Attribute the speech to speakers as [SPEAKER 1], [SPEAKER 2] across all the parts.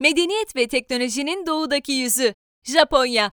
[SPEAKER 1] Medeniyet ve teknolojinin doğudaki yüzü. Japonya.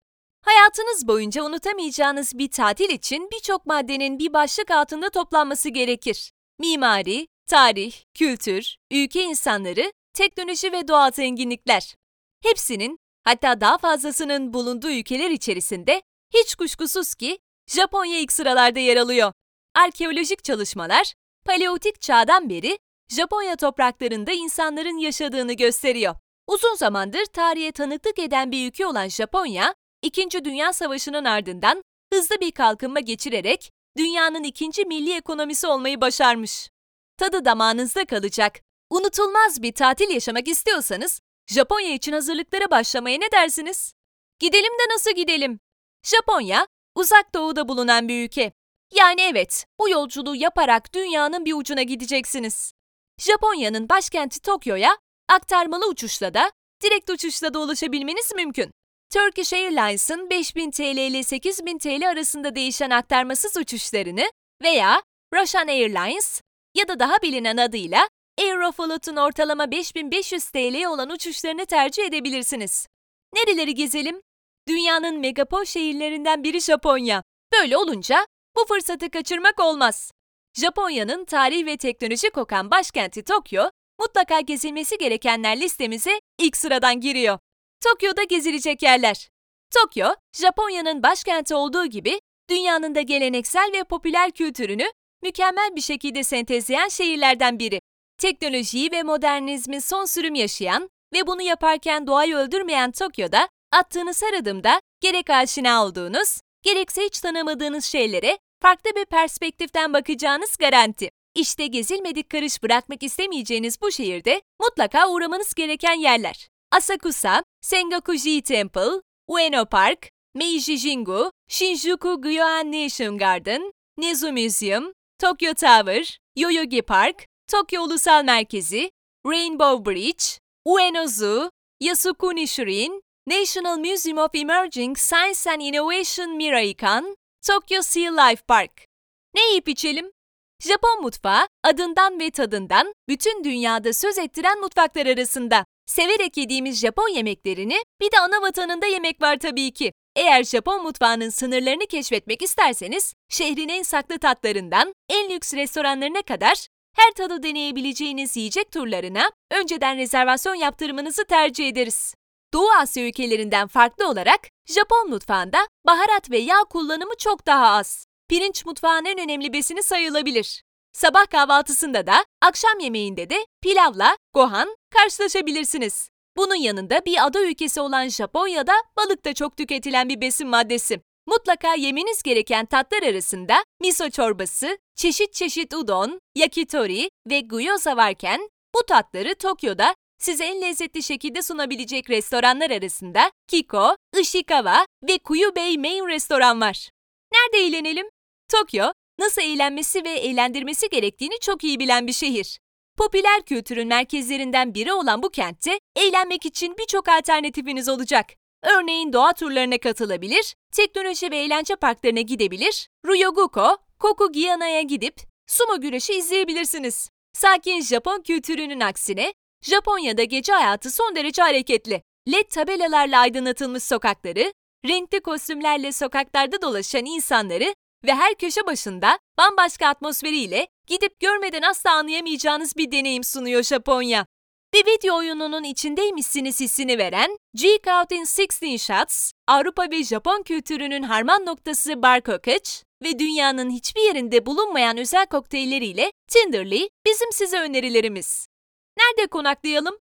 [SPEAKER 1] Hayatınız boyunca unutamayacağınız bir tatil için birçok maddenin bir başlık altında toplanması gerekir. Mimari, tarih, kültür, ülke insanları, teknoloji ve doğal zenginlikler. Hepsinin, hatta daha fazlasının bulunduğu ülkeler içerisinde hiç kuşkusuz ki Japonya ilk sıralarda yer alıyor. Arkeolojik çalışmalar, paleolitik çağdan beri Japonya topraklarında insanların yaşadığını gösteriyor. Uzun zamandır tarihe tanıklık eden bir ülke olan Japonya, İkinci Dünya Savaşı'nın ardından hızlı bir kalkınma geçirerek dünyanın ikinci milli ekonomisi olmayı başarmış. Tadı damağınızda kalacak. Unutulmaz bir tatil yaşamak istiyorsanız Japonya için hazırlıklara başlamaya ne dersiniz? Gidelim de nasıl gidelim? Japonya, uzak doğuda bulunan bir ülke. Yani evet, bu yolculuğu yaparak dünyanın bir ucuna gideceksiniz. Japonya'nın başkenti Tokyo'ya aktarmalı uçuşla da, direkt uçuşla da ulaşabilmeniz mümkün. Turkish Airlines'ın 5000 TL ile 8000 TL arasında değişen aktarmasız uçuşlarını veya Russian Airlines ya da daha bilinen adıyla Aeroflot'un ortalama 5500 TL olan uçuşlarını tercih edebilirsiniz. Nereleri gezelim? Dünyanın megapol şehirlerinden biri Japonya. Böyle olunca bu fırsatı kaçırmak olmaz. Japonya'nın tarih ve teknoloji kokan başkenti Tokyo, mutlaka gezilmesi gerekenler listemize ilk sıradan giriyor. Tokyo'da gezilecek yerler. Tokyo, Japonya'nın başkenti olduğu gibi dünyanın da geleneksel ve popüler kültürünü mükemmel bir şekilde sentezleyen şehirlerden biri. Teknolojiyi ve modernizmi son sürüm yaşayan ve bunu yaparken doğayı öldürmeyen Tokyo'da attığınız her adımda gerek aşina olduğunuz, gerekse hiç tanımadığınız şeylere farklı bir perspektiften bakacağınız garanti. İşte gezilmedik karış bırakmak istemeyeceğiniz bu şehirde mutlaka uğramanız gereken yerler. Asakusa, Sengakuji Temple, Ueno Park, Meiji Jingu, Shinjuku Gyoan Nation Garden, Nezu Museum, Tokyo Tower, Yoyogi Park, Tokyo Ulusal Merkezi, Rainbow Bridge, Ueno Zoo, Yasukuni Shurin, National Museum of Emerging Science and Innovation Miraikan, Tokyo Sea Life Park. Ne yiyip içelim? Japon mutfağı adından ve tadından bütün dünyada söz ettiren mutfaklar arasında. Severek yediğimiz Japon yemeklerini bir de ana vatanında yemek var tabii ki. Eğer Japon mutfağının sınırlarını keşfetmek isterseniz, şehrin en saklı tatlarından en lüks restoranlarına kadar her tadı deneyebileceğiniz yiyecek turlarına önceden rezervasyon yaptırmanızı tercih ederiz. Doğu Asya ülkelerinden farklı olarak Japon mutfağında baharat ve yağ kullanımı çok daha az. Pirinç mutfağın en önemli besini sayılabilir. Sabah kahvaltısında da, akşam yemeğinde de pilavla, gohan karşılaşabilirsiniz. Bunun yanında bir ada ülkesi olan Japonya'da balık da çok tüketilen bir besin maddesi. Mutlaka yemeniz gereken tatlar arasında miso çorbası, çeşit çeşit udon, yakitori ve gyoza varken bu tatları Tokyo'da size en lezzetli şekilde sunabilecek restoranlar arasında Kiko, Ishikawa ve Kuyu Bay Main Restoran var. Nerede eğlenelim? Tokyo, nasıl eğlenmesi ve eğlendirmesi gerektiğini çok iyi bilen bir şehir. Popüler kültürün merkezlerinden biri olan bu kentte eğlenmek için birçok alternatifiniz olacak. Örneğin doğa turlarına katılabilir, teknoloji ve eğlence parklarına gidebilir, Ryogoku, Kokugiyana'ya gidip sumo güreşi izleyebilirsiniz. Sakin Japon kültürünün aksine Japonya'da gece hayatı son derece hareketli. LED tabelalarla aydınlatılmış sokakları, renkli kostümlerle sokaklarda dolaşan insanları ve her köşe başında bambaşka atmosferiyle gidip görmeden asla anlayamayacağınız bir deneyim sunuyor Japonya. Bir video oyununun içindeymişsiniz hissini veren Geek Out in 16 Shots, Avrupa ve Japon kültürünün harman noktası Bar Kokoch ve dünyanın hiçbir yerinde bulunmayan özel kokteylleriyle Tinderly bizim size önerilerimiz. Nerede konaklayalım?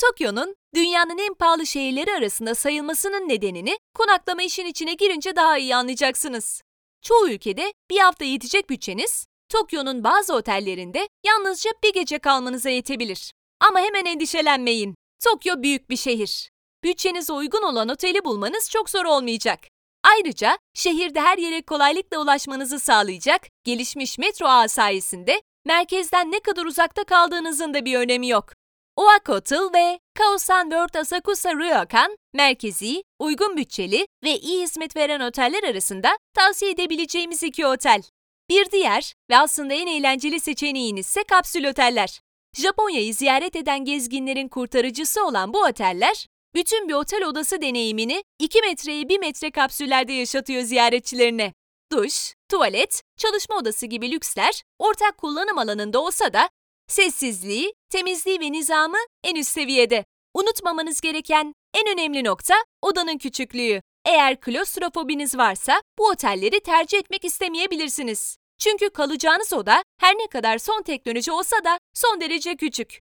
[SPEAKER 1] Tokyo'nun dünyanın en pahalı şehirleri arasında sayılmasının nedenini konaklama işin içine girince daha iyi anlayacaksınız. Çoğu ülkede bir hafta yetecek bütçeniz, Tokyo'nun bazı otellerinde yalnızca bir gece kalmanıza yetebilir. Ama hemen endişelenmeyin. Tokyo büyük bir şehir. Bütçenize uygun olan oteli bulmanız çok zor olmayacak. Ayrıca şehirde her yere kolaylıkla ulaşmanızı sağlayacak gelişmiş metro ağı sayesinde merkezden ne kadar uzakta kaldığınızın da bir önemi yok. Oak Hotel ve Kaosan World Asakusa Ryokan, merkezi, uygun bütçeli ve iyi hizmet veren oteller arasında tavsiye edebileceğimiz iki otel. Bir diğer ve aslında en eğlenceli seçeneğiniz ise kapsül oteller. Japonya'yı ziyaret eden gezginlerin kurtarıcısı olan bu oteller, bütün bir otel odası deneyimini 2 metreye 1 metre kapsüllerde yaşatıyor ziyaretçilerine. Duş, tuvalet, çalışma odası gibi lüksler ortak kullanım alanında olsa da sessizliği, temizliği ve nizamı en üst seviyede. Unutmamanız gereken en önemli nokta odanın küçüklüğü. Eğer klostrofobiniz varsa bu otelleri tercih etmek istemeyebilirsiniz. Çünkü kalacağınız oda her ne kadar son teknoloji olsa da son derece küçük.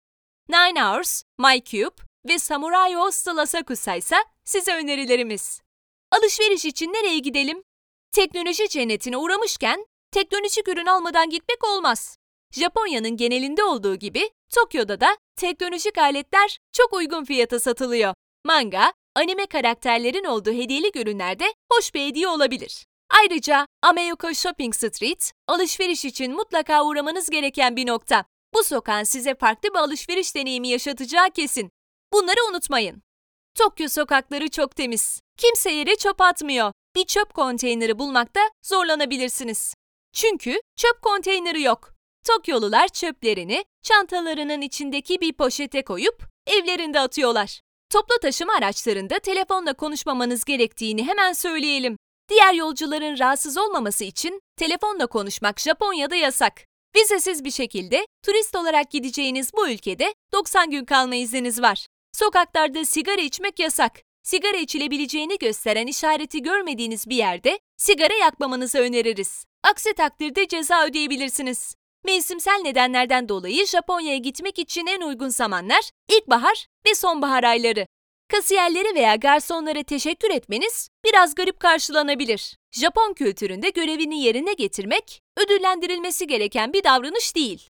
[SPEAKER 1] Nine Hours, MyCube ve Samurai Hostel Asakusa ise size önerilerimiz. Alışveriş için nereye gidelim? Teknoloji cennetine uğramışken teknolojik ürün almadan gitmek olmaz. Japonya'nın genelinde olduğu gibi Tokyo'da da teknolojik aletler çok uygun fiyata satılıyor. Manga, anime karakterlerin olduğu hediyelik ürünlerde hoş bir hediye olabilir. Ayrıca Ameyoka Shopping Street, alışveriş için mutlaka uğramanız gereken bir nokta. Bu sokağın size farklı bir alışveriş deneyimi yaşatacağı kesin. Bunları unutmayın. Tokyo sokakları çok temiz. Kimse yere çöp atmıyor. Bir çöp konteyneri bulmakta zorlanabilirsiniz. Çünkü çöp konteyneri yok. Tokyolular çöplerini çantalarının içindeki bir poşete koyup evlerinde atıyorlar. Toplu taşıma araçlarında telefonla konuşmamanız gerektiğini hemen söyleyelim. Diğer yolcuların rahatsız olmaması için telefonla konuşmak Japonya'da yasak. Vizesiz bir şekilde turist olarak gideceğiniz bu ülkede 90 gün kalma izniniz var. Sokaklarda sigara içmek yasak. Sigara içilebileceğini gösteren işareti görmediğiniz bir yerde sigara yakmamanızı öneririz. Aksi takdirde ceza ödeyebilirsiniz. Mevsimsel nedenlerden dolayı Japonya'ya gitmek için en uygun zamanlar ilkbahar ve sonbahar ayları. Kasiyerlere veya garsonlara teşekkür etmeniz biraz garip karşılanabilir. Japon kültüründe görevini yerine getirmek ödüllendirilmesi gereken bir davranış değil.